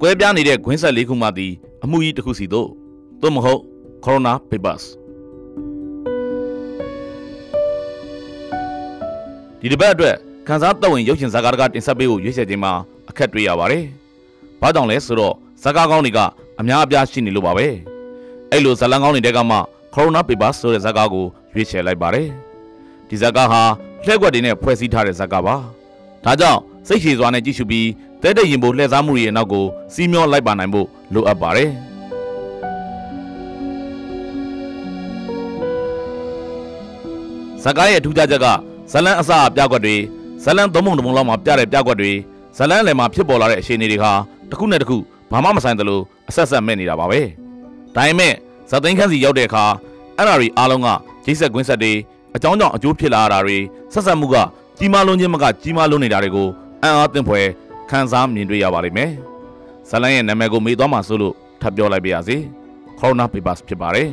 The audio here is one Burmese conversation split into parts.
ကွဲပြားနေတဲ့ခွင်းဆက်လေးခုမှသည်အမှုကြီးတစ်ခုစီသို့သို့မဟုတ် Corona Papers ဒီတစ်ပတ်အတွက်ခန်းစားတော်ဝင်ရုပ်ရှင်ဇာတ်ကားတကတင်ဆက်ပေးဖို့ရွေးချယ်ခြင်းမှာအခက်တွေ့ရပါတယ်။ဘာကြောင့်လဲဆိုတော့ဇာတ်ကားကောင်းတွေကအများအပြားရှိနေလို့ပါပဲ။အဲ့လိုဇာတ်လမ်းကောင်းတွေတဲကမှ Corona Papers ဆိုတဲ့ဇာတ်ကားကိုရွေးချယ်လိုက်ပါတယ်။ဒီဇာတ်ကားဟာလှည့်ကွက်တွေနဲ့ဖွဲ့စည်းထားတဲ့ဇာတ်ကားပါ။ဒါကြောင့်စိတ်ရှည်စွာနဲ့ကြည့်ရှုပြီး တဲတဲ့ရင်ပိုလှည့်စားမှုတွေရဲ့နောက်ကိုစီးမျောလိုက်ပါနိုင်ဖို့လိုအပ်ပါတယ်။ဇကားရဲ့ထူးခြားချက်ကဇလန်းအစအပြကွက်တွေဇလန်းသုံးပုံတစ်ပုံလောက်မှာပြတဲ့ပြကွက်တွေဇလန်းလယ်မှာဖြစ်ပေါ်လာတဲ့အခြေအနေတွေဟာတစ်ခုနဲ့တစ်ခုဘာမှမဆိုင်သလိုအဆက်ဆက်မဲ့နေတာပါပဲဒါပေမဲ့ဇသိန်းခန်းစီရောက်တဲ့အခါအဲ့ဓာတွေအားလုံးကဂျိတ်ဆက်ကွင်းဆက်တွေအကြောင်းကြောင့်အကျိုးဖြစ်လာတာတွေဆက်ဆက်မှုကကြီးမားလုံးချင်းမကကြီးမားလုံးနေတာတွေကိုအံ့အားသင့်ဖွယ် ခန်းစားမြင်တွေ့ရပါလိမ့်မယ်ဇလန်းရဲ့နာမည်ကိုမေးသွားမှဆိုလို့ထပ်ပြောလိုက်ပါရစေ Corona Papers ဖြစ်ပါတယ်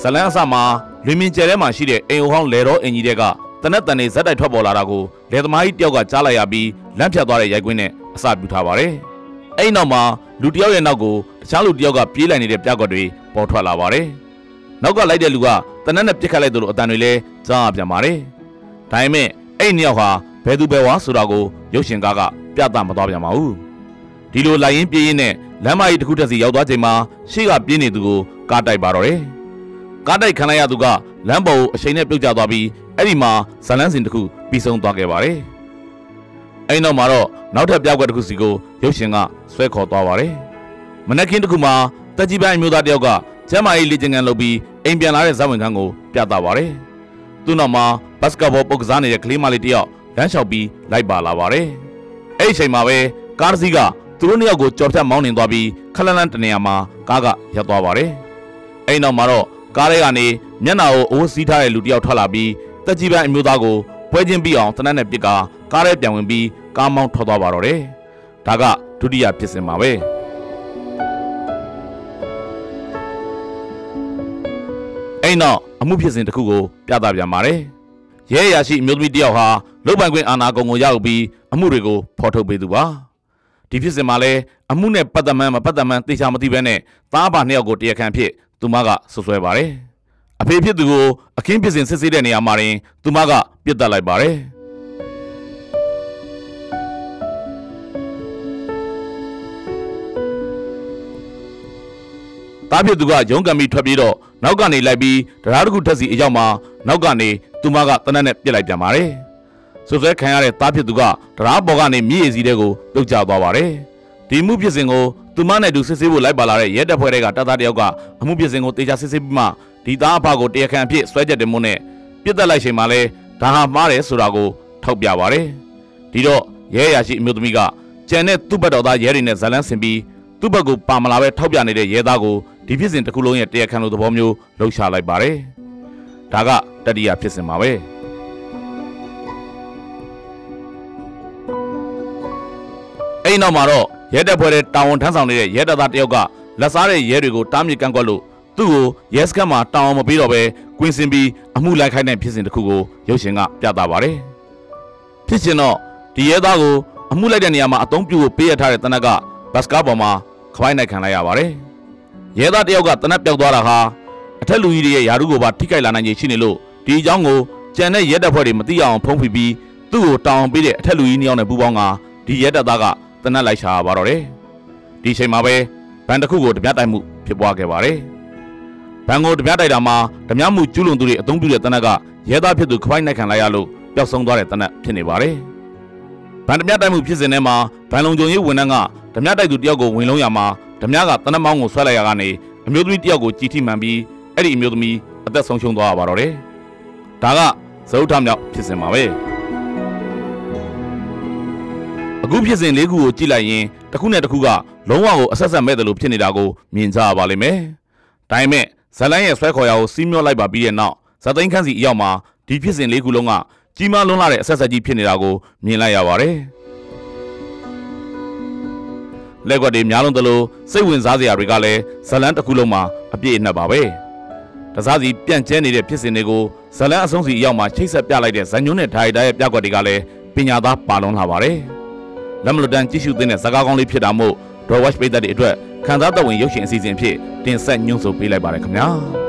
ဇလန်းအစမှာလွင်မြင်ကျဲထဲမှာရှိတဲ့အိမ်အိုဟောင်းလေတော်အင်ကြီးတွေကတနက်တန်နေဇက်တိုက်ထွက်ပေါ်လာတာကိုလေသမားကြီးတယောက်ကကြားလိုက်ရပြီးလမ်းဖြတ်သွားတဲ့ရိုက်ကွင်းနဲ့အစပြုထားပါတယ်။အဲ့နောက်မှာလူတယောက်ရဲ့နောက်ကိုတခြားလူတယောက်ကပြေးလိုက်နေတဲ့ပြကွက်တွေပေါ်ထွက်လာပါတယ်။နောက်ကလိုက်တဲ့လူကတနက်နဲ့ပြစ်ခတ်လိုက်သလိုအတန်တွေလည်းကြားရပြန်ပါတယ်။ဒါပေမဲ့အဲ့နှစ်ယောက်ဟာ ဘယ်သူပဲဝါဆိုတာကိုရုပ်ရှင်ကားကပြသမသွားပြန်ပါဘူး။ဒီလိုလိုက်ရင်ပြေးရင်နဲ့လမ်းမကြီးတစ်ခုတက်စီရောက်သွားချိန်မှာရှေ့ကပြေးနေသူကိုကားတိုက်ပါတော့တယ်။ကားတိုက်ခံလိုက်ရသူကလမ်းပေါ်ကိုအချိန်နဲ့ပြုတ်ကျသွားပြီးအဲ့ဒီမှာဇလန်းစင်တစ်ခုပြီးဆုံးသွားခဲ့ပါတယ်။အဲ့နောက်မှာတော့နောက်ထပ်ပြောက်ကွက်တစ်ခုစီကိုရုပ်ရှင်ကဆွဲခေါ်သွားပါတယ်။မနက်ခင်းတစ်ခုမှာတက်ကြီးပိုင်းမျိုးသားတစ်ယောက်ကကျမ်းမာရေးလေ့ကျင့်ခန်းလုပ်ပြီးအိမ်ပြန်လာတဲ့ဇာဝင်ခန်းကိုပြသပါတယ်။သူ့နောက်မှာဘတ်စကတ်ဘောပုတ်ကစားနေတဲ့ကလေးမလေးတစ်ယောက် လမ်းလျှောက်ပြီးလိုက်ပါလာပါတယ်။အဲ့ဒီအချိန်မှာပဲကားတစ်စီးကသူတို့နှစ်ယောက်ကိုကြော်ဖြတ်မောင်းနှင်သွားပြီးခလန်းလန်းတနေရာမှာကားကရပ်သွားပါတယ်။အဲ့နောက်မှာတော့ကားထဲကနေမျက်နှာကိုအိုးစီးထားတဲ့လူတစ်ယောက်ထွက်လာပြီးတက်ကြီးပိုင်းအမျိုးသားကိုပွဲချင်းပြီးအောင်တနက်နဲ့ပစ်ကာကားထဲပြန်ဝင်ပြီးကားမောင်းထွက်သွားပါတော့တယ်။ဒါကဒုတိယဖြစ်စဉ်ပါပဲ။အဲ့နောက်အမှုဖြစ်စဉ်တစ်ခုကိုပြသပြန်ပါတယ်။ ရဲရရှိအမျိုးသမီးတစ်ယောက်ဟာလုတ်ပိုင်ခွင့်အာဏာကုံကိုရောက်ပြီးအမှုတွေကိုဖော်ထုတ်ပေးသူပါ။ဒီဖြစ်စဉ်မှာလဲအမှုနဲ့ပတ်သက်မှန်းမပတ်သက်မှန်းသိချာမသိဘဲနဲ့သားပါနှစ်ယောက်ကိုတရားခံဖြစ်သူမကဆွဆွဲပါတယ်။အဖေဖြစ်သူကိုအခင်းဖြစ်စဉ်စစ်ဆေးတဲ့နေရာမှာရင်သူမကပြစ်တက်လိုက်ပါတယ်။တားဖြစ်သူကရုံးကန်ပြီးထွက်ပြေးတော့နောက်ကနေလိုက်ပြီးတရားတစ်ခုထက်စီအရောက်မှာနောက်ကနေ သူမကတနက်နဲ့ပြစ်လိုက်ပြန်ပါတယ်။ဆွဆွဲခံရတဲ့တားဖြစ်သူကတရားပေါ်ကနေမြည်ရည်စည်းတဲ့ကိုပြုတ်ကျသွားပါတယ်။ဒီမှုဖြစ်စဉ်ကိုသူမနဲ့တူစစ်ဆေးဖို့လိုက်ပါလာတဲ့ရဲတပ်ဖွဲ့တွေကတပ်သားတယောက်ကအမှုဖြစ်စဉ်ကိုတေချာစစ်ဆေးပြီးမှဒီသားအဖကိုတရားခံအဖြစ်ဆွဲချက်တင်မှုနဲ့ပြစ်တက်လိုက်ချိန်မှာလဲဒါဟာမှားတယ်ဆိုတာကိုထောက်ပြပါတယ်။ဒီတော့ရဲရရှိအမျိုးသမီးကကြံတဲ့သူ့ဘက်တော်သားရဲတွေနဲ့ဇလန်းဆင်ပြီးသူ့ဘက်ကိုပါမလာပဲထောက်ပြနေတဲ့ရဲသားကိုဒီဖြစ်စဉ်တစ်ခုလုံးရဲ့တရားခံလိုသဘောမျိုးလှုပ်ရှားလိုက်ပါတယ်။ ဒါကတတိယဖြစ်စဉ်ပါပဲ။အဲ့ဒီနောက်မှာတော့ရဲတပ်ဖွဲ့တဲ့တာဝန်ထမ်းဆောင်နေတဲ့ရဲတပ်သားတယောက်ကလက်စားတဲ့ရဲတွေကိုတားမြစ်ကန့်ကွက်လို့သူ့ကိုရဲစခန်းမှာတာဝန်မပေးတော့ဘဲကွင်းစင်ပြီးအမှုလိုက်ခိုင်းတဲ့ဖြစ်စဉ်တစ်ခုကိုရုပ်ရှင်ကပြသပါတယ်။ဖြစ်ရှင်တော့ဒီရဲသားကိုအမှုလိုက်တဲ့နေရာမှာအသုံးပြုဖို့ပေးရထားတဲ့တနက်ကဘတ်စကားပေါ်မှာခပိုင်းနိုင်ခံလိုက်ရပါတယ်။ရဲသားတယောက်ကတနက်ပြောက်သွားတာဟာ အထက်လူကြီးတွေရဲ့ယာရုကိုပါထိခိုက်လာနိုင်ခြေရှိနေလို့ဒီအကြောင်းကိုကြံတဲ့ရဲတပ်ဖွဲ့တွေမသိအောင်ဖုံးဖိပြီးသူ့ကိုတာဝန်ပေးတဲ့အထက်လူကြီးနှစ်ယောက်နဲ့ပူးပေါင်းကဒီရဲတပ်သားကတနက်လိုက်ရှာပါတော့တယ်။ဒီချိန်မှာပဲဗန်တစ်ခုကိုဓမြတိုက်မှုဖြစ်ပွားခဲ့ပါတယ်။ဗန်ကိုဓမြတိုက်တာမှာဓမြမှုကျူးလွန်သူတွေအုံပြုတဲ့တနက်ကရဲသားဖြစ်သူခပိုက်နိုင်ခံလိုက်ရလို့ပျောက်ဆုံးသွားတဲ့တနက်ဖြစ်နေပါတယ်။ဗန်ဓမြတိုက်မှုဖြစ်စဉ်ထဲမှာဗန်လုံကြုံရေးဝန်ထမ်းကဓမြတိုက်သူတယောက်ကိုဝင်လုံးရမှာဓမြကတနက်မောင်းကိုဆွဲလိုက်ရကနေအမျိုးသမီးတယောက်ကိုကြည်ထိမှန်ပြီး အဲ့ဒီအမျိုးသမီးအသက်ဆုံးရှုံးသွားပါတော့တယ်။ဒါကဇုတ်ထမြောက်ဖြစ်စဉ်ပါပဲ။အခုဖြစ်စဉ်လေးခုကိုကြည့်လိုက်ရင်တစ်ခုနဲ့တစ်ခုကလုံးဝကိုအဆက်ဆက်မဲ့တယ်လို့ဖြစ်နေတာကိုမြင်ကြရပါလိမ့်မယ်။ဒါပေမဲ့ဇလန်းရဲ့ဆွဲခေါ်ရာကိုစီးမျောလိုက်ပါပြီးတဲ့နောက်ဇသိန်းခန်းစီအရောက်မှာဒီဖြစ်စဉ်လေးခုလုံးကကြီးမားလွန်းလာတဲ့အဆက်ဆက်ကြီးဖြစ်နေတာကိုမြင်လိုက်ရပါတယ်။လက်ကွက်တွေများလုံးသလိုစိတ်ဝင်စားစရာတွေကလည်းဇလန်းတစ်ခုလုံးမှာအပြည့်အနှက်ပါပဲ။ တစားစီပြန့်ကျဲနေတဲ့ဖြစ်စဉ်တွေကိုဇလန်းအဆုံးစီအရောက်မှာချိတ်ဆက်ပြလိုက်တဲ့ဇန်ညွန်းနဲ့ဒါရိုက်တာရဲ့ပြကွက်တွေကလည်းပညာသားပါလွန်လာပါတယ်။လက်မလွတ်တမ်းကြည့်ရှုသင့်တဲ့ဇာတ်ကားကောင်းလေးဖြစ်တာမို့ Draw Watch ပိတ်သက်တွေအတွက်ခံစားသက်ဝင်ရုပ်ရှင်အစီအစဉ်အဖြစ်တင်ဆက်ညွှန်းဆိုပေးလိုက်ပါရခင်ဗျာ